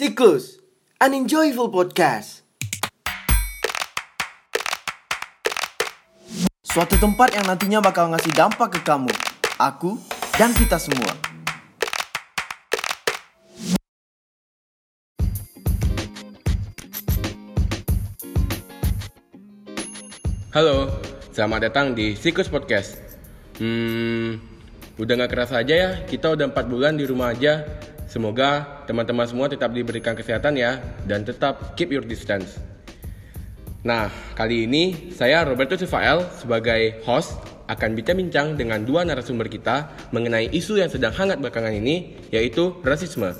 Tikus, an enjoyable podcast. Suatu tempat yang nantinya bakal ngasih dampak ke kamu, aku, dan kita semua. Halo, selamat datang di Sikus Podcast. Hmm, udah gak kerasa aja ya, kita udah 4 bulan di rumah aja. Semoga teman-teman semua tetap diberikan kesehatan ya, dan tetap keep your distance. Nah, kali ini saya Roberto Sifael sebagai host akan bincang-bincang dengan dua narasumber kita mengenai isu yang sedang hangat belakangan ini, yaitu rasisme.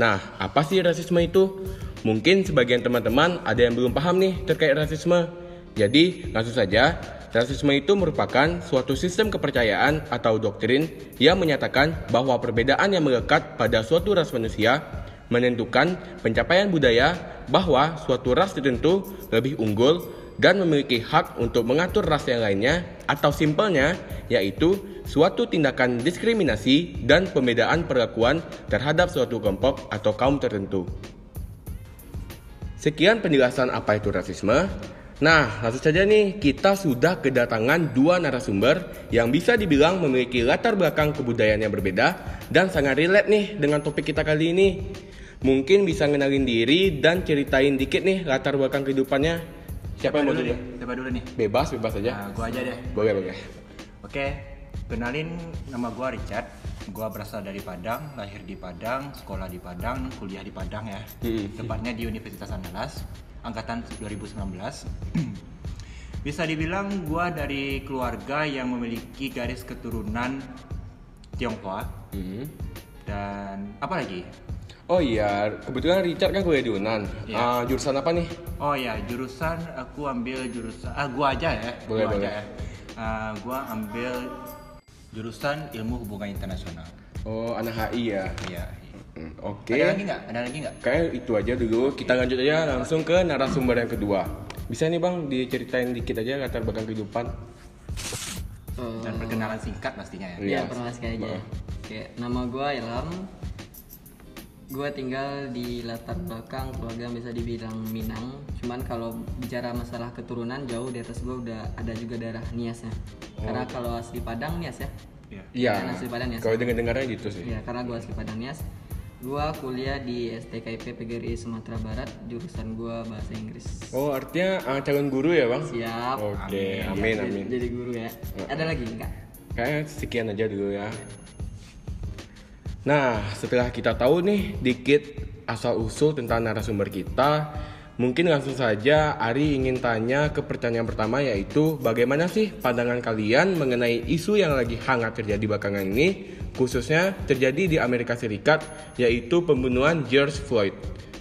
Nah, apa sih rasisme itu? Mungkin sebagian teman-teman ada yang belum paham nih terkait rasisme. Jadi, langsung saja, rasisme itu merupakan suatu sistem kepercayaan atau doktrin yang menyatakan bahwa perbedaan yang melekat pada suatu ras manusia menentukan pencapaian budaya bahwa suatu ras tertentu lebih unggul dan memiliki hak untuk mengatur ras yang lainnya atau simpelnya yaitu suatu tindakan diskriminasi dan pembedaan perlakuan terhadap suatu kelompok atau kaum tertentu. Sekian penjelasan apa itu rasisme. Nah, langsung saja nih, kita sudah kedatangan dua narasumber yang bisa dibilang memiliki latar belakang kebudayaan yang berbeda dan sangat relate nih dengan topik kita kali ini. Mungkin bisa ngenalin diri dan ceritain dikit nih latar belakang kehidupannya. Siapa yang mau dulu? nih? Siapa dulu nih? Bebas, bebas aja. Nah, gua aja deh. Boleh, boleh. Oke, kenalin nama gua Richard. Gua berasal dari Padang, lahir di Padang, sekolah di Padang, kuliah di Padang ya. Hmm. Tepatnya di Universitas Andalas, angkatan 2019. Bisa dibilang gua dari keluarga yang memiliki garis keturunan Tionghoa Hmm. dan apa lagi? Oh iya, kebetulan Richard kan kuliah di Unan. Iya. Ah, jurusan apa nih? Oh ya, jurusan aku ambil jurusan ah gua aja ya. Boleh, gua boleh. aja ya. Ah, gua ambil jurusan Ilmu Hubungan Internasional. Oh, anak HI ya. Iya. Hmm, Oke. Ada lagi nggak? Ada lagi nggak? Kayak itu aja dulu. Kita lanjut aja langsung ke narasumber yang kedua. Bisa nih bang diceritain dikit aja latar belakang kehidupan. Dan perkenalan singkat pastinya ya. Iya. Iya, pernah sekali aja. Oke, nama gua Ilham. Gua tinggal di latar belakang keluarga yang bisa dibilang Minang. Cuman kalau bicara masalah keturunan jauh di atas gua udah ada juga darah Niasnya. Karena kalau asli Padang Nias ya. Iya. Iya. Kan asli Padang Nias. Kalau dengar dengarnya gitu sih. Iya, karena gua asli Padang Nias. Gua kuliah di STKIP PGRI Sumatera Barat, jurusan gua bahasa Inggris. Oh artinya ah, calon guru ya bang? Siap. Oke, Amin. amin Jadi- amin. Jadi guru ya. Ada lagi enggak? Kayaknya sekian aja dulu ya. Nah, setelah kita tahu nih dikit asal usul tentang narasumber kita, mungkin langsung saja Ari ingin tanya ke pertanyaan pertama yaitu bagaimana sih pandangan kalian mengenai isu yang lagi hangat terjadi belakangan ini, khususnya terjadi di Amerika Serikat yaitu pembunuhan George Floyd.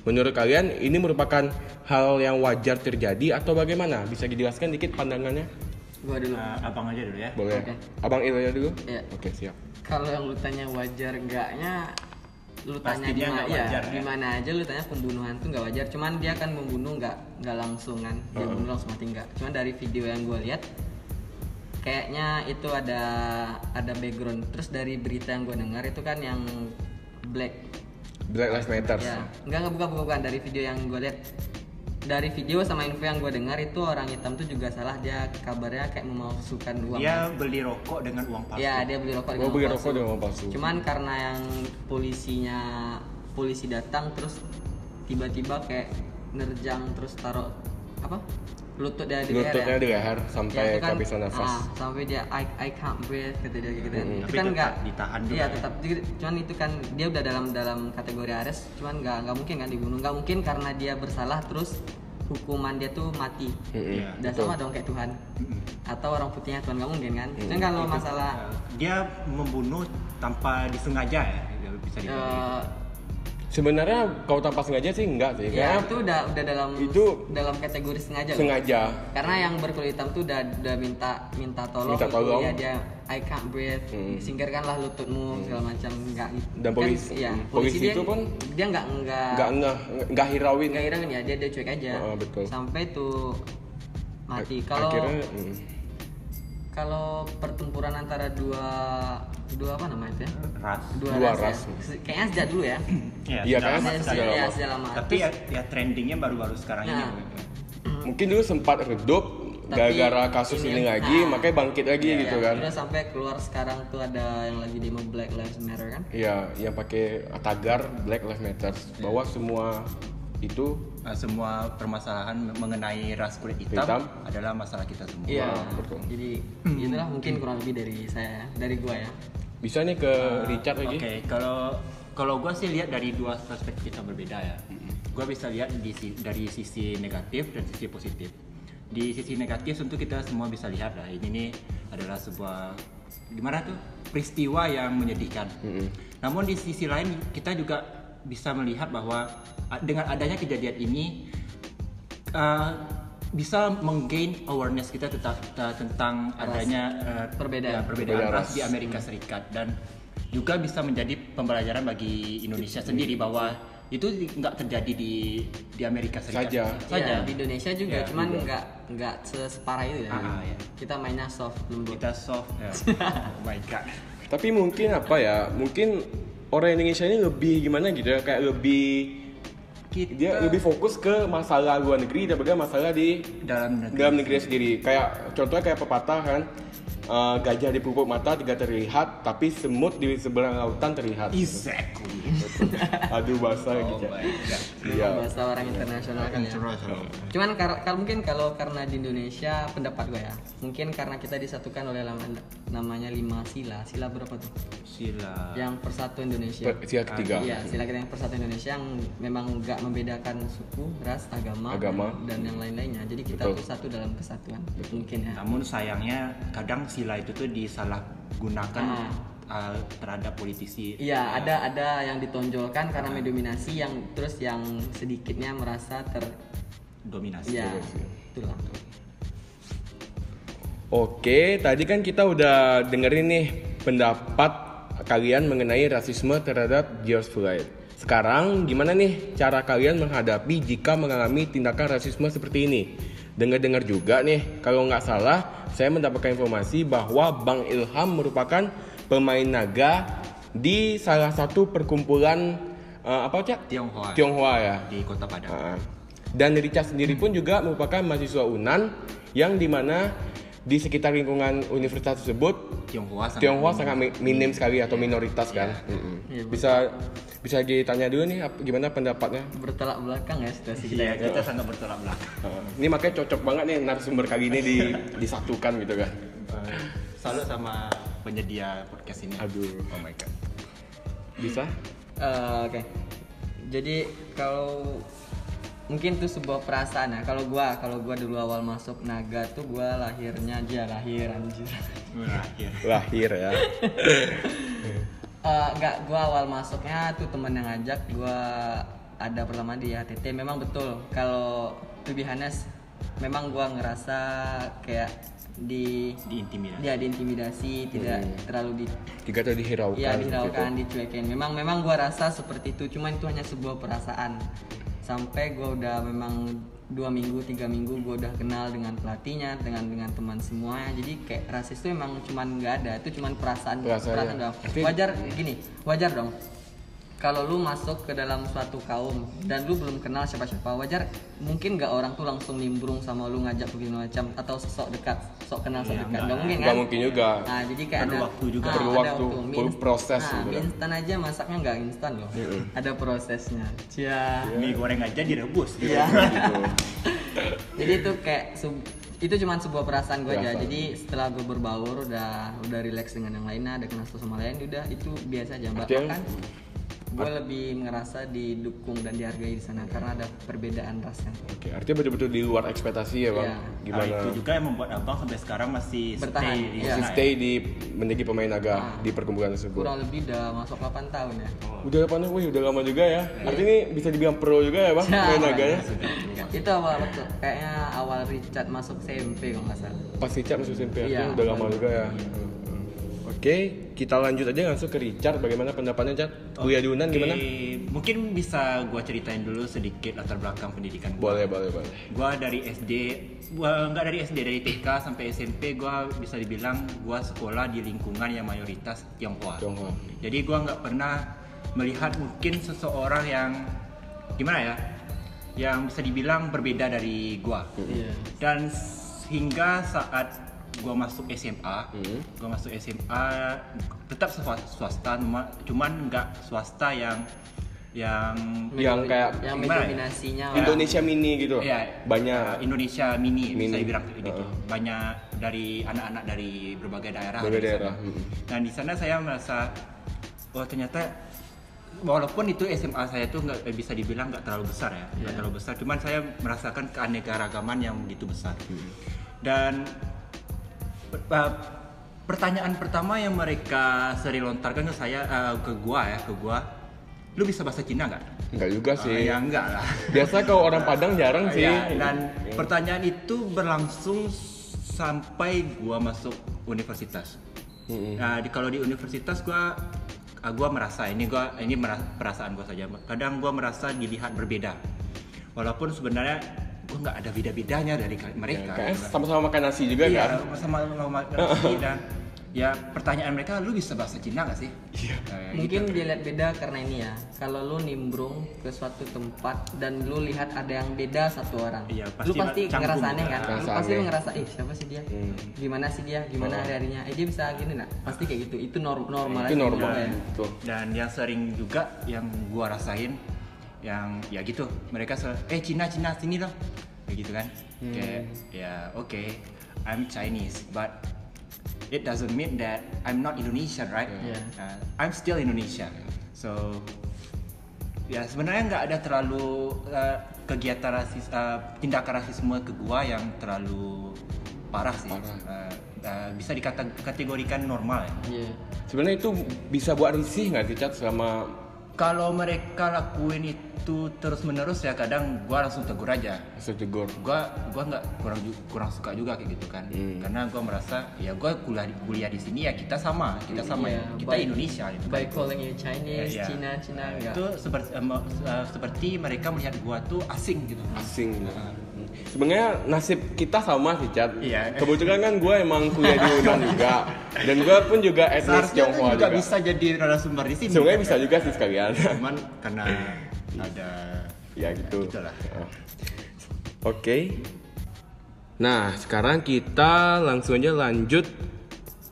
Menurut kalian ini merupakan hal yang wajar terjadi atau bagaimana? Bisa dijelaskan dikit pandangannya? Gua dulu. Nah, abang aja dulu ya. Boleh. Oke. Abang Ilya dulu? Iya. Oke, siap. Kalau yang lu tanya wajar enggaknya lu tanya Pastinya di mana nggak ya, wajar, ya. di mana aja lu tanya pembunuhan tuh nggak wajar cuman dia kan membunuh nggak nggak langsung kan dia bunuh langsung mati nggak cuman dari video yang gue lihat kayaknya itu ada ada background terus dari berita yang gue dengar itu kan yang black Black Lives Matter. ya enggak enggak bukan, bukan. dari video yang gue lihat dari video sama info yang gue dengar itu orang hitam tuh juga salah dia kabarnya kayak memasukkan uang Dia beli rokok dengan uang palsu. Ya dia beli rokok Oh, dengan beli uang rokok dengan uang palsu. Cuman karena yang polisinya polisi datang terus tiba-tiba kayak nerjang terus taruh apa lutut dia di leher Lututnya ya. di leher Ya, sampai itu kan, kehabisan nafas. ah, sampai dia I, I can't breathe kata dia gitu Mm-mm. itu Tapi kan tetap enggak ditahan juga iya ya. tetap Jadi, cuman itu kan dia udah dalam dalam kategori arrest cuman nggak nggak mungkin kan dibunuh nggak mungkin karena dia bersalah terus hukuman dia tuh mati Iya, udah betul. sama dong kayak Tuhan Mm-mm. atau orang putihnya Tuhan nggak mungkin kan cuman kalau masalah Dia membunuh tanpa disengaja ya. Bisa dibilang. eh, Sebenarnya kalau tanpa sengaja sih enggak sih. Ya itu udah udah dalam Itu- dalam kategori sengaja. loh. sengaja. Karena yang berkulit hitam tuh udah udah minta minta tolong. Minta tolong. Ya dia I can't breathe. Hmm. Singkirkanlah lututmu segala macam enggak. Dan polisi- iya, hmm, polisi dia, itu pun dia enggak enggak Enggak enggak enggak hirauin. enggak hirauin ya dia dia cuek aja. Oh, betul. Sampai tuh mati. Kalau akhirnya mm, kalau pertempuran antara dua dua apa namanya itu ya ras dua, Dua ras, ras. ya. Kayaknya sejak dulu ya ya, Iya, sudah kan? lama Sejak- sekali. Sudah ya, lama. sejak lama tapi ya, ya trendingnya baru-baru sekarang Nah. ini Mungkin dulu sempat redup gara-gara kasus ini, ini- lagi, nah. makanya bangkit lagi Ya, gitu kan. udah sampai keluar sekarang tuh ada yang lagi demo Black Lives Matter kan Iya, yang pakai tagar Black Lives Matter bahwa semua itu Uh, semua permasalahan mengenai ras kulit hitam, Hitam. adalah masalah kita semua iya betul. jadi itulah mungkin kurang lebih dari saya dari gua ya bisa nih ke Richard lagi. Oke, kalau kalau gue sih lihat dari dua perspektif yang berbeda ya. Gue bisa lihat di, dari sisi negatif dan sisi positif. Di sisi negatif tentu kita semua bisa lihat lah ini nih adalah sebuah gimana tuh peristiwa yang menyedihkan. Namun di sisi lain kita juga bisa melihat bahwa ah, dengan adanya kejadian ini uh, bisa menggain awareness kita tentang tentang adanya uh, Perbedaan. ya, perbedaan Perbedaan ras ras. di Amerika Serikat dan juga bisa menjadi pembelajaran bagi Indonesia sendiri bahwa itu nggak terjadi di di Amerika Serikat Saja. saja. Iya, di Indonesia juga Ya, cuman nggak nggak separah itu ya Ah, iya. kita mainnya soft lembut kita soft ya. oh my god Tapi mungkin apa ya? Mungkin orang Indonesia ini lebih gimana gitu ya? Kayak lebih kita dia lebih fokus ke masalah luar negeri daripada masalah di dalam negeri, dalam negeri sendiri. Kayak contohnya kayak pepatah kan, eh, gajah di pupuk mata tidak terlihat, tapi semut di seberang lautan terlihat. exactly Aduh bahasa oh gitu. my god Iya. bahasa orang internasional kan ya cuman kar- kalau mungkin kalau karena di Indonesia pendapat gue ya mungkin karena kita disatukan oleh lama- namanya lima sila sila berapa tuh sila yang persatu Indonesia Per- Sila ketiga. Iya, sila kita yang persatu Indonesia yang memang nggak membedakan suku, ras, agama, Agama. dan yang lain-lainnya. Jadi kita Betul. tuh satu dalam kesatuan. Mungkin ya. namun sayangnya kadang sila itu tuh disalahgunakan uh, terhadap politisi Iya, ada ada yang ditonjolkan karena mendominasi yang terus yang sedikitnya merasa ter dominasi ya itulah. Oke, tadi kan kita udah dengerin nih pendapat kalian mengenai rasisme terhadap George Floyd. Sekarang gimana nih cara kalian menghadapi jika mengalami tindakan rasisme seperti ini? Dengar-dengar juga nih, kalau nggak salah, saya mendapatkan informasi bahwa Bang Ilham merupakan pemain naga di salah satu perkumpulan eh, apa cak? Tionghoa Tionghoa ya. di kota Padang Ah. Dan Richard sendiri pun juga merupakan mahasiswa UNAN yang di mana di sekitar lingkungan universitas tersebut Tionghoa sangat Tionghoa sangat mi- minim sekali atau minoritas kan. Mm-mm. Iya, Bisa bisa ditanya dulu nih gimana pendapatnya. Bertolak belakang ya situasi kita. Iya, kita sangat bertolak belakang. Ini makanya cocok banget nih narasumber kali ini di, disatukan gitu kan. Salut sama penyedia podcast ini. Aduh. Oh my god. Bisa? Eh, Oke. Jadi kalau mungkin tuh sebuah perasaan ya. Kalau gua kalau gua dulu awal masuk naga tuh gua lahirnya aja lahir anjir. Berakhir. Lahir ya. Eh, enggak, gua awal masuknya tuh temen yang ngajak gua ada pertama di HTT. Memang betul kalau to be honest, memang gua ngerasa kayak di Diintimidasi. ya diintimidasi, tidak terlalu di Tiga tadi dihiraukan. Iya gitu. dihiraukan, dicuekin. Memang memang gua rasa seperti itu, cuman itu hanya sebuah perasaan. Sampai gua udah memang dua minggu, tiga minggu gua udah kenal dengan pelatihnya, dengan dengan teman semuanya. Jadi kayak rasis itu emang cuman nggak ada, itu cuman perasaan Perasaan, ya. doang. Artinya- Wajar gini, wajar dong. Kalau lu masuk ke dalam suatu kaum dan lu belum kenal siapa-siapa, wajar mungkin nggak orang tuh langsung nimbrung sama lu ngajak begini macam atau sok dekat, sok kenal sok Iya, dekat. nggak. Mungkin kan? Nggak mungkin juga. Nah, jadi kayak Perlu ada waktu juga. Ah, Perlu ada waktu, Mie perlu proses Nah, gitu kan. instan aja masaknya nggak instan loh. Ada prosesnya. Cia. Mie goreng aja direbus. Iya. Gitu. Jadi itu kayak sub- itu cuma sebuah perasaan gue aja. Jadi setelah gue berbaur udah udah relax dengan yang lainnya, ada kenal satu sama lain, udah itu biasa aja. Bahkan gue lebih ngerasa didukung dan dihargai di sana karena ada perbedaan rasnya. Oke, artinya betul-betul di luar ekspektasi ya bang. Iya. Nah, Gimana? itu juga yang membuat abang sampai sekarang masih Bertahan, stay di iya. Masih sana. stay di menjadi pemain naga Ah. di perkumpulan tersebut. Kurang lebih udah masuk 8 tahun ya. Udah apa nih? Wih, udah lama juga ya. Artinya ini bisa dibilang pro juga ya bang, Ya, pemain naga ya. itu awal waktu kayaknya awal Richard masuk SMP kalau nggak salah. Pas Richard masuk SMP, artinya Iya. udah lama juga ya. Oke, kita lanjut aja langsung ke Richard. Bagaimana pendapatnya, Cat? Kuliah di Unan Oke, gimana? Mungkin bisa gua ceritain dulu sedikit latar belakang pendidikan gua. Boleh, boleh, boleh. Gua dari SD, gua nggak dari SD dari TK sampai SMP gua bisa dibilang gua sekolah di lingkungan yang mayoritas Tionghoa. Tionghoa. Jadi gua nggak pernah melihat mungkin seseorang yang gimana ya, yang bisa dibilang berbeda dari gua. Iya. Dan hingga saat gua masuk SMA, Hmm. gua masuk SMA tetap swasta, swasta cuma- cuman nggak swasta yang yang Yang kayak yang Gimana ya? Indonesia mini gitu. Ya, Banyak Indonesia mini, bisa Mini. dibilang gitu. Heeh. Banyak dari anak-anak dari berbagai daerah. Berbagai daerah, mm. Dan di sana saya merasa oh ternyata walaupun itu SMA saya tuh nggak bisa dibilang nggak terlalu besar ya, nggak Iya. terlalu besar. Cuman saya merasakan keanekaragaman yang begitu besar. Mm. Dan uh, pertanyaan pertama yang mereka sering lontarkan ke saya uh, ke gua ya, ke gua, lu bisa bahasa Cina nggak? enggak juga Ah, sih. ya enggak lah. Biasa kalau orang Padang jarang sih. Ya, dan pertanyaan itu berlangsung sampai gua masuk universitas. Nah, di, kalau di universitas gua ah, gua merasa ini gua ini mera- perasaan gua saja. Kadang gua merasa dilihat berbeda. Walaupun sebenarnya gua nggak ada beda-bedanya dari ka- Ya, mereka. kayak sama-sama makan nasi juga iya, kan. sama sama nasi dan ya pertanyaan mereka lu bisa bahasa Cina nggak sih? Iya. Nah, mungkin gitu. dia lihat beda karena ini ya kalau lu nimbrung ke suatu tempat dan lu lihat ada yang beda satu orang Iya, lu pasti pasti canggung ngerasa aneh juga. kan lu Ngerasa pasti lu aneh. ngerasa ih siapa sih dia Hmm. gimana sih dia gimana Oh. hari harinya eh dia bisa gini nak pasti kayak gitu itu norm normal Itu aja normal. ya. Dan yang sering juga yang gua rasain yang ya gitu. Mereka sel- eh Cina Cina sini dong kayak gitu kan. Kayak ya oke I'm Chinese but it doesn't mean that I'm not Indonesian right? Yeah. Uh, I'm still Indonesia. So ya sebenarnya nggak ada terlalu uh, kegiatan rasis uh, tindakan rasisme ke gua yang terlalu parah sih. Parah. Uh, uh, bisa dikategorikan normal ya. Iya. Sebenarnya itu bisa buat risih nggak sih, Cat, selama kalau mereka lakuin itu terus menerus ya kadang gua langsung tegur aja masuk tegur? gua gua nggak kurang kurang suka juga kayak gitu kan Hmm. karena gua merasa ya gua kuliah kuliah di sini ya kita sama kita sama Iya, ya kita by- Indonesia gitu by calling you Chinese Ya, ya. Cina Cina Nah, itu seperti eh, seperti mereka melihat gua tuh asing gitu Asing. Sebenarnya nasib kita sama sih, Cat. Iya. Kebetulan kan gue emang kuliah di Unan juga, dan gue pun juga etnis Tionghoa juga, juga. bisa jadi narasumber di sini Sebenarnya bisa juga sih sekalian. cuman karena ada ya gitu. gitulah. Oh. Oke. Nah, sekarang kita langsung aja lanjut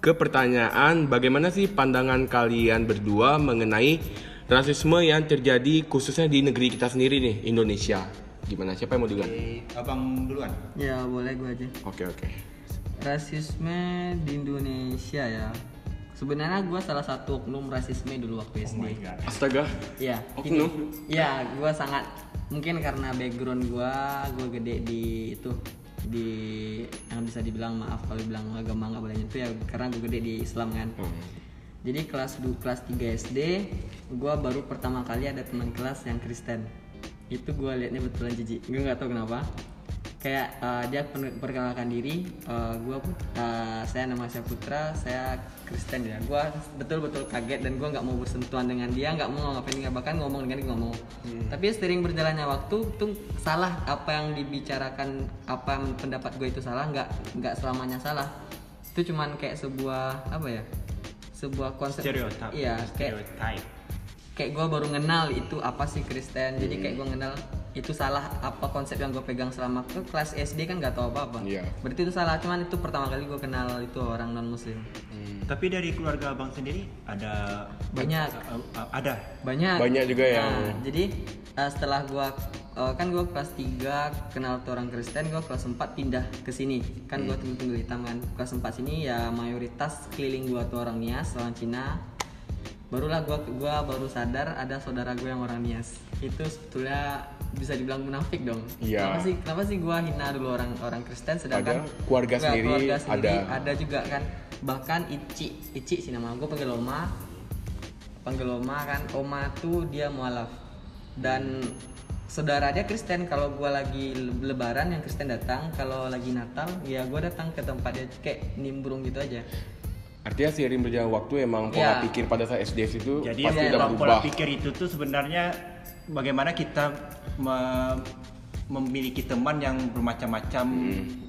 ke pertanyaan bagaimana sih pandangan kalian berdua mengenai rasisme yang terjadi khususnya di negeri kita sendiri nih, Indonesia. Gimana? Siapa yang mau duluan? Abang duluan ya boleh gue aja Oke, oke. rasisme di Indonesia ya sebenarnya gue salah satu oknum rasisme dulu waktu SD oh my god Astaga. Iya, Oknum? Iya, gua sangat mungkin karena background gua, gua gede di itu di yang bisa dibilang maaf kalau bilang agama nggak boleh itu ya karena gua gede di Islam kan. Hmm. Jadi kelas du, kelas 3 SD, gua baru pertama kali ada teman kelas yang Kristen. Itu gua liatnya betulan jijik. Gue nggak tahu kenapa. Kayak eh, dia perkenalkan diri, eh, gua put- eh, saya nama saya Putra, saya Kristen ya. Gua betul-betul kaget dan gua nggak mau bersentuhan dengan dia, nggak mau ngapain nggak bahkan ngomong dengan dia nggak mau. Tapi sering berjalannya waktu, tuh salah apa yang dibicarakan, apa yang pendapat gue itu salah, nggak nggak selamanya salah. Itu cuman kayak sebuah apa ya? sebuah konsep stereotip iya kayak stereotype kayak gue baru kenal itu apa sih Kristen. Jadi kayak gue kenal itu salah apa konsep yang gue pegang selama ke kelas SD kan nggak tahu apa apa Iya. berarti itu salah cuman itu pertama kali gue kenal itu orang non muslim tapi dari keluarga abang sendiri ada Banyak. Uh, uh, ada. Banyak. Banyak juga yang- Nah, jadi uh, setelah gua uh, kan gua kelas 3 kenal tuh orang Kristen gua kelas 4 pindah ke sini. Kan gua tunggu tunggu hitam kan. Kelas 4 sini ya mayoritas keliling gua tuh orang Nias orang Cina barulah gua gua baru sadar ada saudara gue yang orang Nias. Itu sebetulnya bisa dibilang munafik dong. Iya. kenapa sih kenapa sih gua hina dulu orang orang Kristen sedangkan Ada keluarga sendiri, keluarga sendiri ada. ada juga kan. Bahkan Ici Ici sih nama gue panggil Oma. Panggil Oma kan. Oma tuh dia mualaf. Dan saudara dia Kristen. Kalau gua lagi le- lebaran yang Kristen datang kalau lagi Natal ya gua datang ke tempat dia kayak nimbrung gitu aja Artinya seiring berjalan waktu emang pola Iya. pikir pada saat SDS itu Jadi pasti iya, udah pola, berubah. pola pikir itu tuh sebenarnya bagaimana kita me- memiliki teman yang bermacam-macam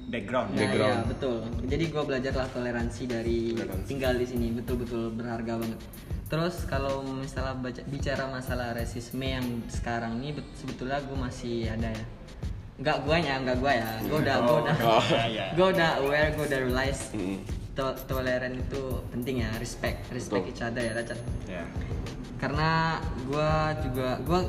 background. Nah, Background. iya, betul. Jadi gue belajarlah toleransi dari Toleransi. tinggal di sini betul-betul berharga banget. Terus kalau misalnya baca, bicara masalah rasisme yang sekarang ini bet- sebetulnya gue masih ada ya. Enggak gue ya, enggak gue ya. Gue udah, gue udah, Oh, iya, iya. gue udah aware, gue udah realize Mm. To- toleran itu penting ya, respect, respect Betul. each other ya, Racan Ya. karena gua juga gua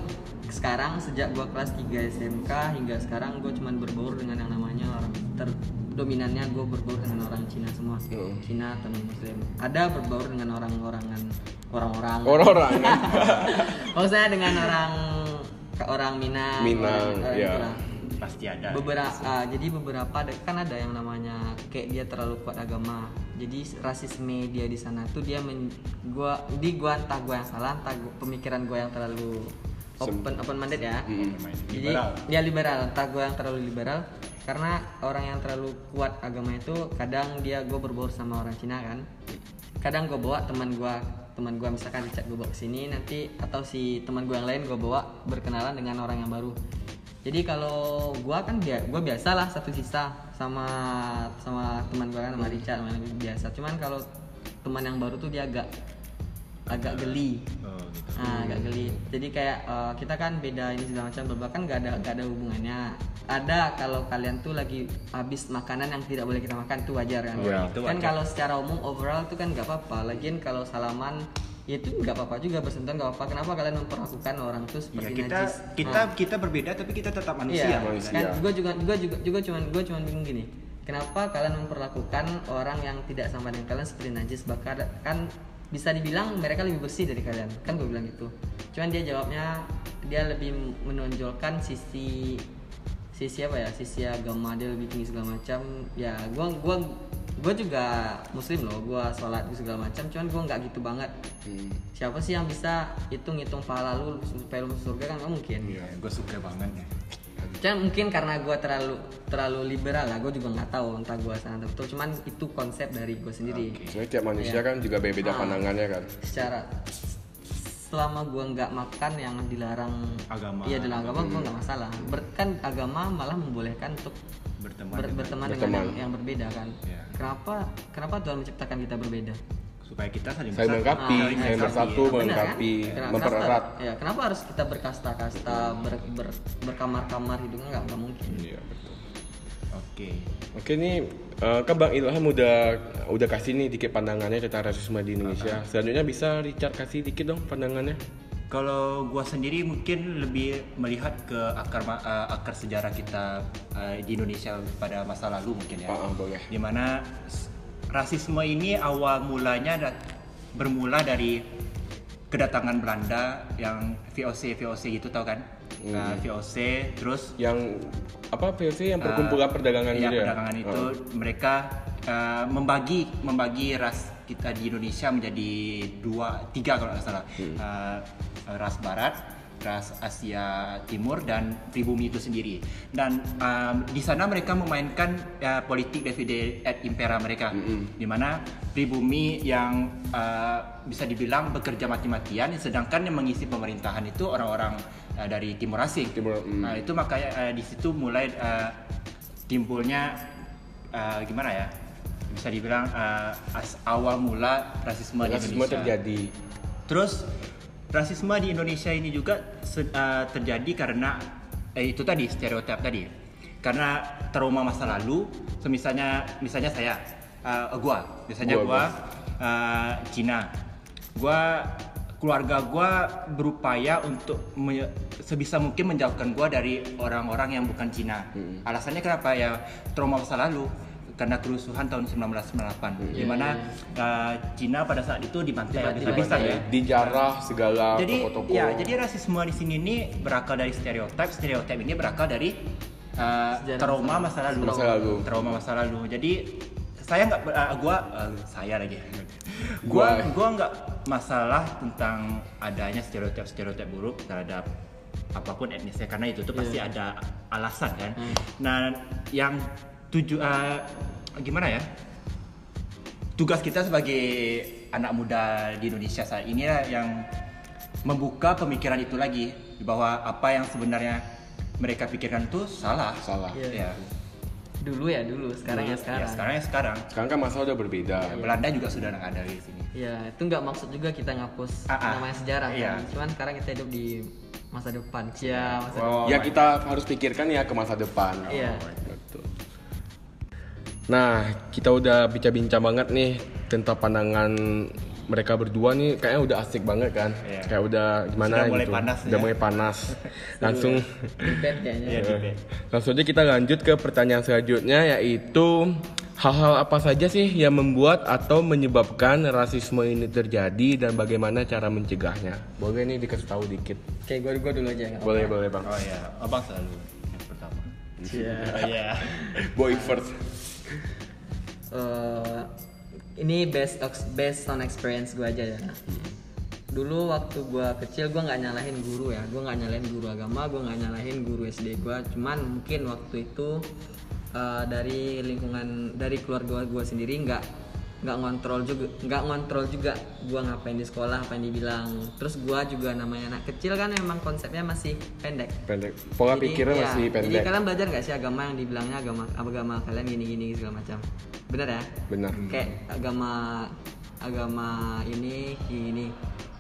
sekarang sejak gua kelas 3 SMK hingga sekarang gua cuman berbaur dengan yang namanya orang ter dominannya gue berbaur dengan orang Cina semua Hmm. Cina atau Muslim ada berbaur dengan orang-orangan orang-orang Orang-orang maksudnya dengan orang orang Minang Minang, orang- orang iya. itulah. Pasti ada. beberapa jadi beberapa ada- kan ada yang namanya kayak dia terlalu kuat agama jadi rasisme dia di sana tuh dia men, gua di gua entah gua yang salah entah gua, pemikiran gua yang terlalu open open minded ya Mm. jadi Liberal. dia liberal entah gua yang terlalu liberal karena orang yang terlalu kuat agama itu kadang dia gue berbaur sama orang Cina kan kadang gue bawa teman gua teman gua misalkan chat gue bawa ke sini nanti atau si teman gua yang lain gue bawa berkenalan dengan orang yang baru jadi kalau gua kan dia gua biasa lah satu sisa sama sama teman gua kan sama Richard sama yang biasa cuman kalau teman yang baru tuh dia agak agak geli Oh, gitu. Nah, agak geli. Jadi kayak eh, kita kan beda ini segala macam berbagai kan nggak ada nggak ada hubungannya. Ada kalau kalian tuh lagi habis makanan yang tidak boleh kita makan itu wajar kan. Iya, itu kan wajar. kalau secara umum overall tuh kan nggak apa-apa. Lagian kalau salaman ya itu nggak apa-apa juga bersentuhan nggak apa-apa. Kenapa kalian memperlakukan orang tuh Ya, seperti kita najis? kita Nah. kita berbeda tapi kita tetap manusia. Iya, manusia. kan gue juga juga juga juga cuman gue cuman bingung gini. Kenapa kalian memperlakukan orang yang tidak sama dengan kalian seperti najis? Bahkan kan bisa dibilang mereka lebih bersih dari kalian. Kan gue bilang gitu. Cuman dia jawabnya dia lebih menonjolkan sisi sisi apa ya? Sisi agama dia lebih tinggi segala macam. Ya, gua gua gue juga muslim loh, gua sholat segala macam. Cuman gue nggak gitu banget. Hmm. Siapa sih yang bisa hitung hitung pahala lu supaya lu surga kan nggak mungkin. Iya, gue suka banget ya. Cuman mungkin karena gue terlalu terlalu liberal lah, gue juga nggak tahu entah gue sana atau betul. Cuman itu konsep dari gue sendiri. Sebenarnya tiap manusia Iya. kan juga beda-beda Ah. pandangannya kan. Secara selama gue nggak makan yang dilarang Agama. iya dalam agama gue nggak masalah. Ber- kan agama malah membolehkan untuk Berteman ber- dengan- berteman dengan Berteman. yang, yang berbeda kan. Iya. Kenapa kenapa Tuhan menciptakan kita berbeda? supaya kita saling Saya melengkapi, Ah, saya iya. bersatu, Benar kan? melengkapi, Kenapa- mempererat. Ya, kenapa harus kita berkasta-kasta, ber, ber- berkamar-kamar hidupnya nggak nggak mungkin. Iya betul. Oke. Oke nih eh, kan Bang Ilham udah udah kasih nih dikit pandangannya tentang rasisme di Indonesia. Selanjutnya bisa Richard kasih dikit dong pandangannya. Kalau gua sendiri mungkin lebih melihat ke akar eh, akar sejarah kita eh, di Indonesia pada masa lalu mungkin ya. Ah, boleh. Di mana rasisme ini awal mulanya bermula dari kedatangan Belanda yang VOC VOC gitu tau kan? Hmm. Nah, VOC terus Yang apa VOC yang perkumpulan perdagangan Iya, gitu ya? perdagangan itu Ah. mereka uh, membagi membagi ras kita di Indonesia menjadi dua tiga kalau nggak salah Hmm. Uh, ras Barat ras Asia Timur dan pribumi itu sendiri dan um, di sana mereka memainkan uh, politik divide et impera mereka Hmm. di mana pribumi yang uh, bisa dibilang bekerja mati-matian sedangkan yang mengisi pemerintahan itu orang-orang uh, dari timur asing Timur, hmm. Nah, itu makanya eh, di situ mulai eh, timbulnya eh, gimana ya bisa dibilang eh, as- awal mula rasisme, di Rasisme Indonesia. terjadi. Terus rasisme di Indonesia ini juga eh, terjadi karena eh, itu tadi stereotip tadi. Karena trauma masa lalu, semisalnya misalnya saya eh, gua, biasanya Gua, gua, eh, Cina. Gua keluarga gua berupaya untuk me- sebisa mungkin menjauhkan gua dari orang-orang yang bukan Cina. Hmm. Alasannya kenapa ya trauma masa lalu karena kerusuhan tahun 1998 Hmm. di mana uh, Cina pada saat itu dibantai Dibantai. habis-habisan ya. Dijarah segala Jadi toko-toko. ya, jadi rasisme di sini ini berakal dari stereotip, stereotip ini berakal dari uh, Sejarah trauma masa- lalu. masa lalu. Trauma masa lalu. Jadi saya nggak uh, gua uh, saya lagi. gua Gua. nggak masalah tentang adanya stereotip-stereotip buruk terhadap apa pun etnisnya karena itu tuh pasti Iya. ada alasan kan. Hmm. Nah, yang tuju uh, gimana ya? tugas kita sebagai anak muda di Indonesia saat ini lah yang membuka pemikiran itu lagi bahwa apa yang sebenarnya mereka pikirkan itu salah. Salah. Iya. Ya. Dulu ya dulu, sekarang ya sekarang. Ya, sekarang ya sekarang. Sekarang kan masa udah berbeda. Ya, Belanda juga sudah nggak ada di sini. Ya, itu nggak maksud juga kita ngapus Ah, ah. namanya sejarah Iya. kan. Cuman sekarang kita hidup di masa depan. Cia, masa Oh, ya my kita harus pikirkan ya ke masa depan. Iya. Betul. Nah, kita udah bincang-bincang banget nih tentang pandangan mereka berdua nih kayaknya udah asik banget kan. Iya. Kayak udah gimana Sudah mulai gitu. panas Udah ya. mulai panas. Langsung debat kayaknya. Iya, debate. Langsung aja kita lanjut ke pertanyaan selanjutnya yaitu hal-hal apa saja sih yang membuat atau menyebabkan rasisme ini terjadi dan bagaimana cara mencegahnya? Boleh nih dikasih tahu dikit. Oke, gue gue dulu aja. nggak Boleh boleh bang. Oh ya, abang selalu yang pertama. Oh, Iya. Boy first. Eh, ini based based on experience gue aja ya. Dulu waktu gue kecil gue nggak nyalahin guru ya, gue nggak nyalahin guru agama, gue nggak nyalahin guru SD gue. Cuman mungkin waktu itu eh, dari lingkungan dari keluarga gue sendiri nggak nggak ngontrol juga nggak ngontrol juga gue ngapain di sekolah apa yang dibilang terus gue juga namanya anak kecil kan emang konsepnya masih pendek Pendek. Pola Jadi, pikirnya iya, masih Jadi pendek. kalian belajar nggak sih agama yang dibilangnya agama agama kalian gini-gini segala macam? Bener ya? Benar. Kayak agama agama ini ini.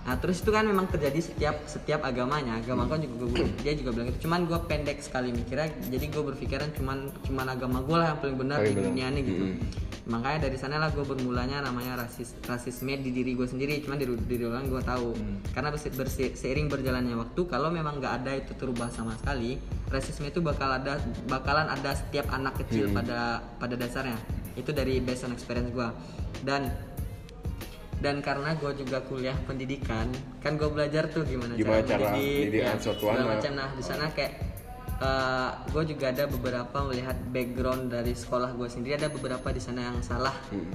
Nah terus itu kan memang terjadi setiap setiap agamanya. Agama kan juga gua- dia juga bilang itu. Cuman gue pendek sekali mikirnya. Jadi gue berpikiran cuman cuman agama gue lah yang paling benar di benar. dunia ini gitu. Mm. Makanya dari sana lah gue bermulanya namanya rasis rasisme di diri gue sendiri. Cuman di diri orang gue tahu. Karena berse- berse- seiring berjalannya waktu, kalau memang nggak ada itu terubah sama sekali, rasisme itu bakal ada bakalan ada setiap anak kecil pada pada dasarnya. Itu dari based on experience gue. Dan dan karena gue juga kuliah pendidikan kan gue belajar tuh gimana, Gimana cara mendidik, didikan ya, segala macam nah di sana kayak gue juga ada beberapa melihat background dari sekolah gue sendiri ada beberapa di sana yang salah Hmm.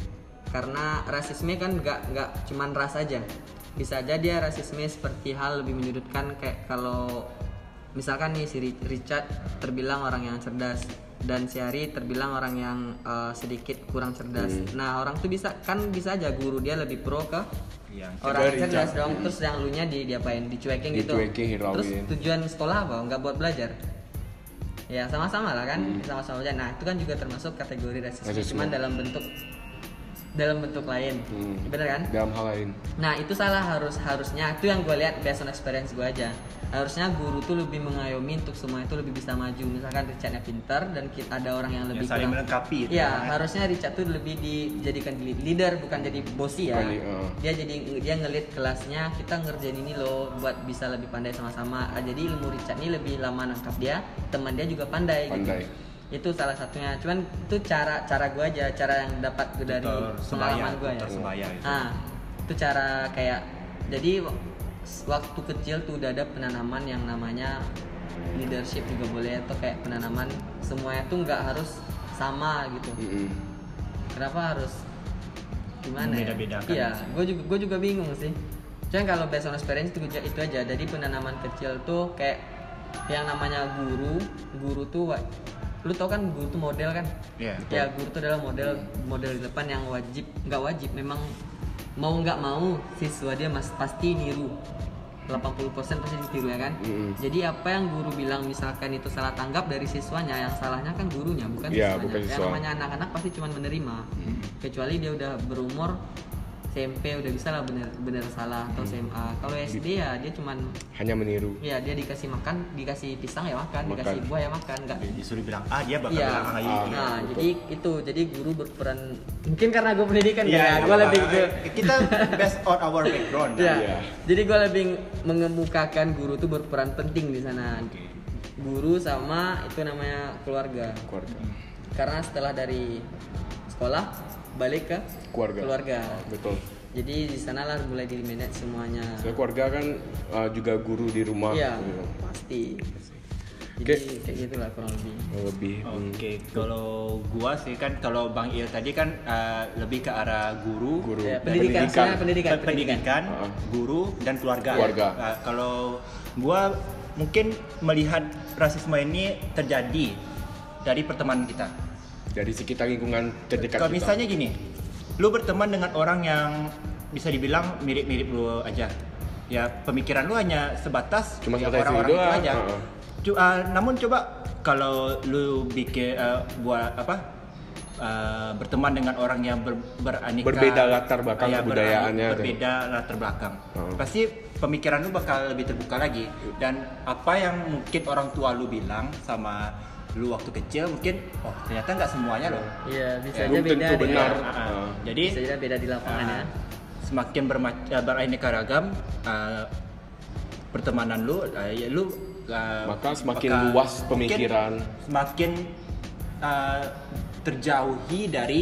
karena rasisme kan nggak nggak cuman ras aja bisa aja dia rasisme seperti hal lebih menyudutkan kayak kalau misalkan nih si Ri- Richard terbilang orang yang cerdas dan si Ari terbilang orang yang uh, sedikit kurang cerdas. Hmm. Nah orang tuh bisa kan bisa aja guru dia lebih pro ke Yang orang cerdas Richard. dong. Terus yang lu nya di diapain? Dicuekin gitu. Dicuekin, hirauin. Terus tujuan sekolah apa? Nggak buat belajar. Ya sama-sama lah kan, sama-sama aja. Nah itu kan juga termasuk kategori Hmm. Rasisme. cuman dalam bentuk dalam bentuk lain, Hmm. bener kan? Dalam hal lain. Nah itu salah harus harusnya itu yang gue lihat based on experience gue aja. Harusnya guru tuh lebih mengayomi untuk semua itu lebih bisa maju. Misalkan Richardnya pintar dan kita ada orang yang lebih Yang saling kurang- melengkapi itu Iya ya. harusnya Richard tuh lebih dijadikan leader bukan jadi bosi ya. Bukan di- uh. Dia jadi dia ngelit kelasnya kita ngerjain ini loh buat bisa lebih pandai sama-sama. Ah, jadi ilmu Richard ini lebih lama nangkap dia, teman dia juga pandai. gitu. Itu salah satunya. Cuman itu cara cara gue aja, cara yang dapat gue dari pengalaman gue ya. sebaya itu. Ah, itu cara kayak jadi waktu kecil tuh udah ada penanaman yang namanya leadership juga boleh atau kayak penanaman semuanya tuh nggak harus sama gitu. Kenapa harus gimana ya? Membeda-bedakan. Iya, gue juga gue juga bingung sih. Cuman kalau based on experience itu, itu aja. Jadi penanaman kecil tuh kayak yang namanya guru, guru tuh lu tau kan guru tuh model kan? Iya. Ya guru tuh adalah model model di depan yang wajib nggak wajib memang mau nggak mau siswa dia mas pasti niru 80% pasti ditiru ya kan Mm-mm. jadi apa yang guru bilang misalkan itu salah tanggap dari siswanya yang salahnya kan gurunya bukan Iya, siswanya bukan yang siswa. namanya anak-anak pasti cuma menerima kecuali dia udah berumur SMP udah bisa lah bener bener salah atau SMA kalau SD ya dia cuman Hanya meniru. ya dia dikasih makan dikasih pisang ya makan, Makan. dikasih buah ya makan nggak disuruh bilang A dia bakal Iya. bilang gitu. Ah. Nah, jadi itu jadi guru berperan mungkin karena gue pendidikan Iya, ya, gue apa. lebih ke kita based on our background. ya. Iya. Jadi gue lebih mengemukakan guru tuh berperan penting di sana. Guru sama itu namanya keluarga. Keluarga. Karena setelah dari sekolah balik ke Keluarga. Betul. Jadi di sana lah mulai di manage semuanya. Soalnya keluarga kan uh, juga guru di rumah. Iya, gitu. pasti. Jadi Oke. kayak gitulah kurang lebih. Lebih. hmm, Oke, kalau gua sih kan kalau Bang Il tadi kan uh, lebih ke arah guru, Guru. Ya, pendidikan, Pendidikan. pendidikan, Pe- pendidikan, Ah. guru dan keluarga. Keluarga. Uh, kalau gua mungkin melihat rasisme ini terjadi dari pertemanan kita. Dari sekitar lingkungan terdekat Kalau kita. misalnya gini, lu berteman dengan orang yang bisa dibilang mirip-mirip lu aja. Ya pemikiran lu hanya sebatas Cuma ya, orang-orang itu doang, aja. Cu- uh, namun coba kalau lu bikin uh, buat apa? uh, berteman dengan orang yang ber, beraneka Berbeda latar belakang ya, kebudayaannya tuh. berbeda latar belakang Hmm. pasti pemikiran lu bakal lebih terbuka lagi dan apa yang mungkin orang tua lu bilang sama lu waktu kecil mungkin oh ternyata nggak semuanya loh Iya, bisa Ya, aja beda. tentu benar. Ah. jadi Bisa aja beda di lapangan ya. ah, semakin bermac- uh, beraneka ragam uh, pertemanan lu uh, ya lu uh, Maka semakin luas pemikiran. semakin uh, terjauhi dari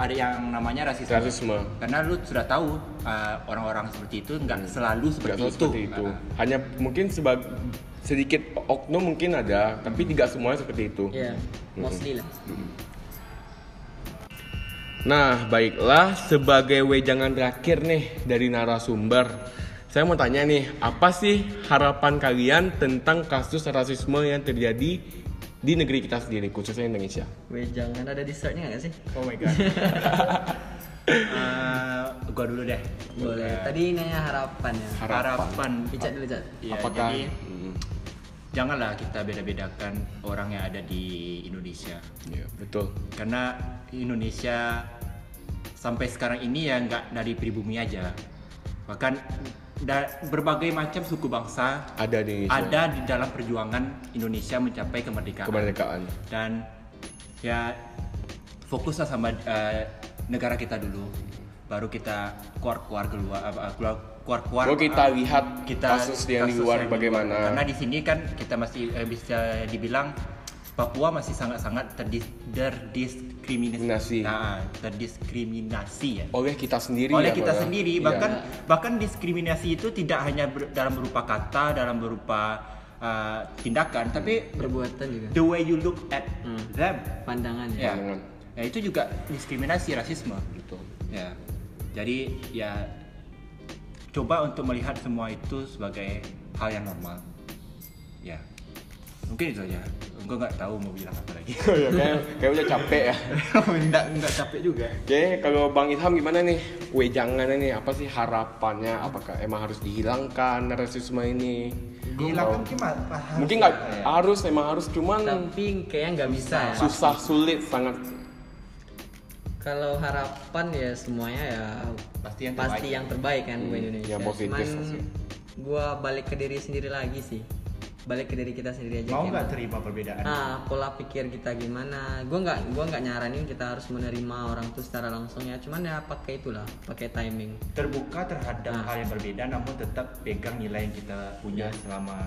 ada yang namanya rasisme. Rasisme. Karena lu sudah tahu uh, orang-orang seperti itu nggak selalu Nggak seperti selalu itu. seperti itu. Ah, Hanya mungkin sebag sedikit oknum mungkin ada, tapi tidak semuanya seperti itu. Iya, mostly lah. Nah, baiklah sebagai wejangan terakhir nih dari narasumber. Saya mau tanya nih, apa sih harapan kalian tentang kasus rasisme yang terjadi di negeri kita sendiri, khususnya Indonesia? Weh, jangan ada dessertnya nggak sih? Oh my god. Uh, gua dulu deh. Boleh. Uh, Tadi nanya harapan ya. Harapan. harapan. Icat dulu, Cat. Iya, Apakah jadi Hmm, janganlah kita beda-bedakan orang yang ada di Indonesia. iya, betul. Karena Indonesia sampai sekarang ini ya nggak dari pribumi aja. Bahkan berbagai macam suku bangsa Ada di Indonesia. ada di dalam perjuangan Indonesia mencapai kemerdekaan. kemerdekaan. Dan ya fokuslah sama eh, negara kita dulu. Baru kita keluar-keluar keluar apa keluar keluar-keluar Kalau kita eh, lihat kasus yang di luar bagaimana. Karena di sini kan kita masih eh, bisa dibilang Papua masih sangat-sangat terdis, terdiskriminasi. Diskriminasi. Nah, terdiskriminasi ya. Oleh kita sendiri Oleh ya, kita ya? sendiri Iya. bahkan bahkan diskriminasi itu tidak hanya ber- dalam berupa kata, dalam berupa uh, tindakan, tapi Perbuatan juga. the way you look at Hmm. them. Pandangan ya. Ya. Pandangan. ya itu juga diskriminasi rasisme. Betul. Ya. Jadi ya coba untuk melihat semua itu sebagai hal yang normal. Ya. Mungkin itu aja. Gue nggak tahu mau bilang apa lagi. ya, kayak, kayak udah capek ya. Enggak enggak capek juga. Oke, kalau Bang Ilham gimana nih? Wejangannya nih, apa sih harapannya? Apakah emang harus dihilangkan rasisme ini? Mah- harus Mungkin nggak ya. harus, emang harus cuman Tapi kayaknya nggak bisa ya. susah sulit sangat. Kalau harapan ya semuanya ya Pasti yang pasti terbaik. yang terbaik kan buat Indonesia. yang positif Cuman pasti. gua balik ke diri sendiri lagi sih. Balik ke diri kita sendiri aja. Mau nggak mana. terima perbedaan? Ah, pola pikir kita gimana? Gua nggak gua nggak nyaranin kita harus menerima orang tuh secara langsung ya. Cuman ya pakai itulah, pakai timing. terbuka terhadap Nah. hal yang berbeda namun tetap pegang nilai yang kita punya selama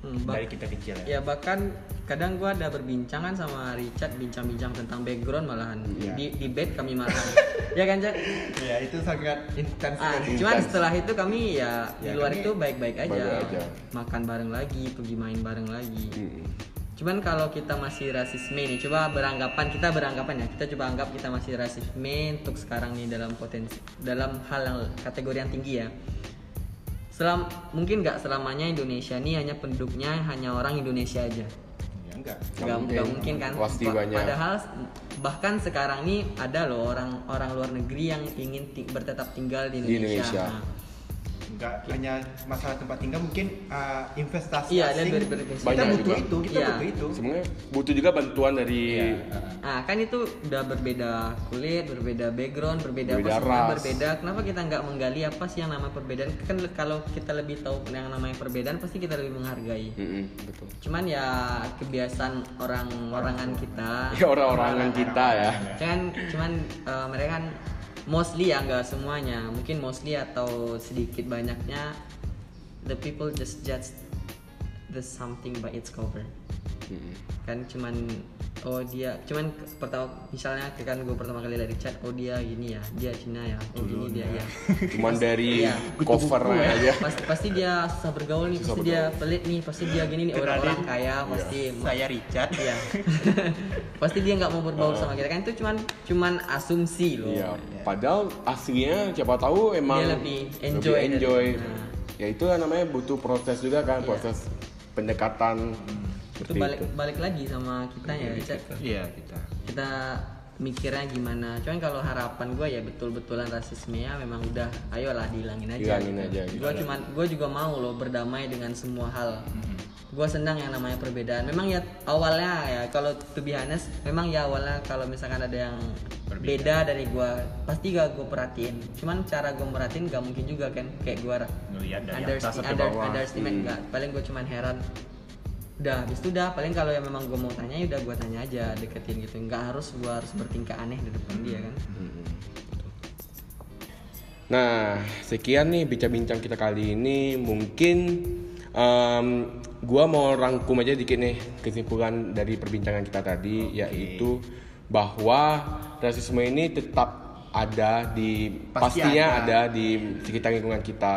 Hmm, dari kita kecil ya. ya bahkan kadang gua ada berbincang kan sama Richard bincang-bincang tentang background malahan Iya. di di bed kami malahan ya kan Jack Ya, itu sangat intens. ah, cuman setelah itu kami ya, di Ya, luar kami itu baik-baik aja. aja. makan bareng lagi pergi main bareng lagi Hmm. cuman kalau kita masih rasisme nih coba beranggapan kita beranggapan ya kita coba anggap kita masih rasisme untuk sekarang nih dalam potensi dalam hal yang kategori yang tinggi ya Selam, mungkin nggak selamanya Indonesia ini hanya penduduknya hanya orang Indonesia aja Ya, enggak. Nggak nggak mungkin. mungkin kan Pasti Pa- banyak. padahal bahkan sekarang nih ada loh orang orang luar negeri yang ingin ti- bertetap tinggal di Di Indonesia, Indonesia. Nah, Enggak hanya masalah tempat tinggal mungkin uh, investasi Iya, dan asing. ber- berinvestasi. kita Banyak butuh juga. itu, kita Iya. butuh itu. Sebenarnya butuh juga bantuan dari Iya. Nah, kan itu udah berbeda kulit, berbeda background, berbeda, Berbeda apa semua ras. berbeda. Kenapa kita nggak menggali apa sih yang namanya perbedaan? Kan kalau kita lebih tahu yang namanya perbedaan, pasti kita lebih menghargai. Mm-mm, betul. Cuman ya kebiasaan orang-orangan kita. Ya orang-orangan kita ya. Kan cuman eh, mereka kan mostly ya nggak semuanya, mungkin mostly atau sedikit banyaknya the people just judge the something by its cover Mm-mm. kan cuman oh dia cuman ke- pertama misalnya kan gue pertama kali dari chat oh dia gini ya dia Cina ya oh gini dia ya Cuman dari Iya. covernya aja. pasti pasti dia susah bergaul nih Susah pasti dia pelit nih pasti dia gini nih orang-orang kaya pasti Saya Richard. Iya. pasti dia nggak mau berbaur sama kita kan itu cuman cuman asumsi loh Iya, padahal aslinya siapa tahu emang Dia lebih enjoy lebih enjoy. dari- Nah. Ya itu namanya butuh proses juga kan, proses pendekatan. Itu balik itu. balik lagi sama kita ya Richard Iya, kita. kita mikirnya gimana. Cuman kalau harapan gue ya betul-betulan rasisme ya memang udah ayolah dihilangin aja. Hilangin aja, gitu. gue cuman gue juga mau loh berdamai dengan semua hal gue senang yang namanya perbedaan. Memang ya awalnya ya kalau to be honest memang ya awalnya kalau misalkan ada yang beda dari gue pasti gak gue perhatiin. Cuman cara gue merhatiin gak mungkin juga kan kayak gue Ngeliat dari underst- atas sampai under- bawah. underestimate Hmm. nggak paling gue cuman heran udah habis itu udah. Paling kalau yang memang gue mau tanya ya udah gue tanya aja deketin gitu. Nggak harus gue harus bertingkah aneh di depan dia kan. Nah, sekian nih bincang-bincang kita kali ini. Mungkin em, gua mau rangkum aja dikit nih kesimpulan dari perbincangan kita tadi, yaitu bahwa rasisme ini tetap ada di Pasti pastinya ada. ada. di sekitar lingkungan kita.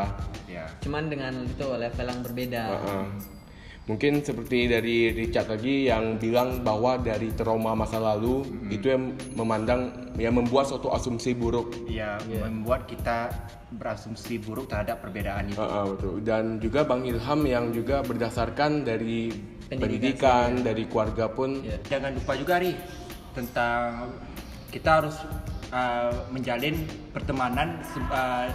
Ya. cuman dengan itu level yang berbeda Heeh. Mungkin seperti dari Richard tadi yang bilang bahwa dari trauma masa lalu itu yang memandang yang membuat suatu asumsi buruk Ya, membuat kita berasumsi buruk terhadap perbedaan itu. Heeh, betul. Dan juga Bang Ilham yang juga berdasarkan dari Pendidikan pendidikan, dari keluarga pun Iya. Jangan lupa juga ri tentang kita harus uh, menjalin pertemanan uh,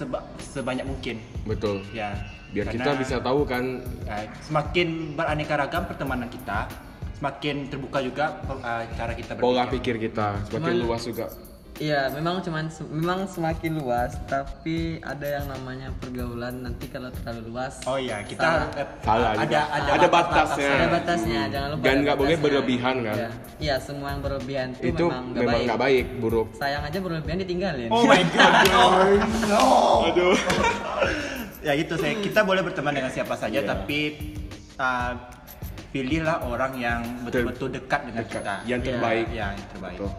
seba- sebanyak mungkin. betul. Ya. Biar Karena, kita bisa tahu kan uh, semakin beraneka ragam pertemanan kita, semakin terbuka juga uh, cara kita pola berpikir. pikir kita semakin Cuman- luas juga. Iya, memang cuman memang semakin luas, tapi ada yang namanya pergaulan nanti kalau terlalu luas. Oh iya, kita Salah. eh, ada juga. ada, Ada batasnya. Ada batasnya, jangan lupa. Dan nggak boleh berlebihan, kan? Iya, Iya, semua yang berlebihan itu, Itu memang nggak baik. nggak baik, buruk. Sayang aja berlebihan ditinggalin. Oh my god. no. Aduh. ya gitu saya kita boleh berteman dengan siapa saja Iya. tapi uh, pilihlah orang yang betul-betul dekat dengan Dekat. kita Yang Iya. terbaik. Ya, yang terbaik Betul.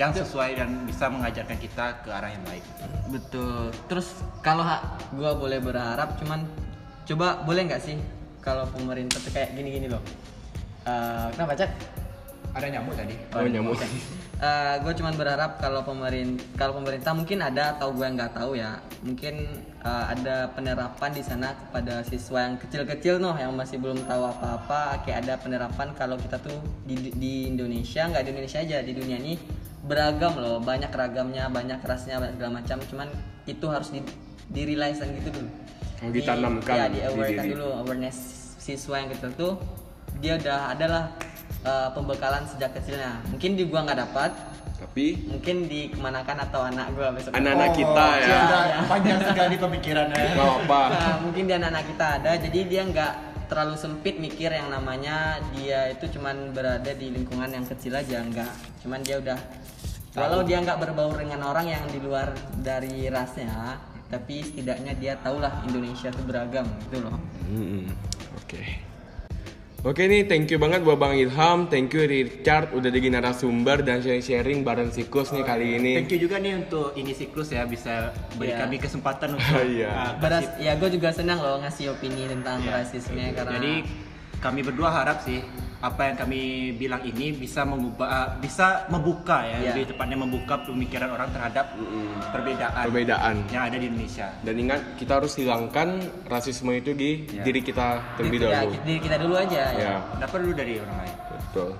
Yang sesuai dan bisa mengajarkan kita ke arah yang baik Betul. Terus kalau gua boleh berharap cuman coba boleh nggak sih kalau pemerintah tuh kayak gini-gini loh. Eh, kenapa cak? ada nyamuk tadi Oh, nyamuk. gue cuman berharap kalau pemerintah kalau pemerintah mungkin ada atau gue nggak tahu ya mungkin eh, ada penerapan di sana kepada siswa yang kecil-kecil noh yang masih belum tahu apa-apa kayak ada penerapan kalau kita tuh di, di Indonesia nggak di Indonesia aja di dunia ini beragam loh banyak ragamnya banyak rasnya banyak segala macam. Cuman itu harus di di gitu dulu. Oh, ditanamkan ya di di awarekan diri. dulu awareness siswa yang kecil tuh dia udah adalah eh, pembekalan sejak kecilnya. Mungkin di gua nggak dapat Tapi mungkin di kemanakan atau anak gua besok. Anak-anak kita ya. Sudah panjang sekali pemikirannya. Nggak apa. Nah, mungkin di anak-anak kita ada jadi dia nggak terlalu sempit mikir yang namanya dia itu cuman berada di lingkungan yang kecil aja nggak. Cuman dia udah walau dia nggak berbaur dengan orang yang di luar dari rasnya tapi setidaknya dia tahulah Indonesia itu beragam gitu loh Mm-mm. Oke. Oke nih, thank you banget buat Bang Ilham, thank you Richard udah jadi narasumber dan sharing-sharing bareng Siklus nih kali ini. Thank you juga nih untuk ini siklus ya bisa beri Iya. kami kesempatan untuk Iya. uh, Beras, kasih- ya gue juga senang loh ngasih opini tentang Iya. rasisme karena Jadi kami berdua harap sih apa yang kami bilang ini bisa mengubah uh, bisa membuka ya Iya. lebih tepatnya membuka pemikiran orang terhadap perbedaan Perbedaan. yang ada di Indonesia. Dan ingat, kita harus hilangkan rasisme itu di Ya. diri kita terlebih ya, dahulu. diri kita dulu aja ya. Ya, Dapat dulu dari orang lain. betul.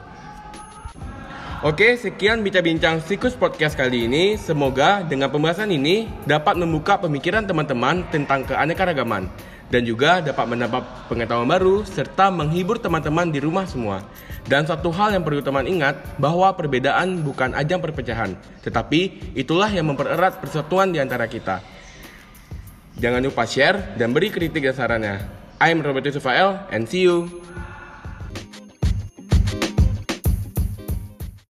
Oke, sekian bincang-bincang Sikus Podcast kali ini. Semoga dengan pembahasan ini dapat membuka pemikiran teman-teman tentang keanekaragaman dan juga dapat mendapat pengetahuan baru serta menghibur teman-teman di rumah semua. Dan satu hal yang perlu teman ingat bahwa perbedaan bukan ajang perpecahan, tetapi itulah yang mempererat persatuan di antara kita. Jangan lupa share dan beri kritik dan sarannya. I'm Robert Yusufael and see you.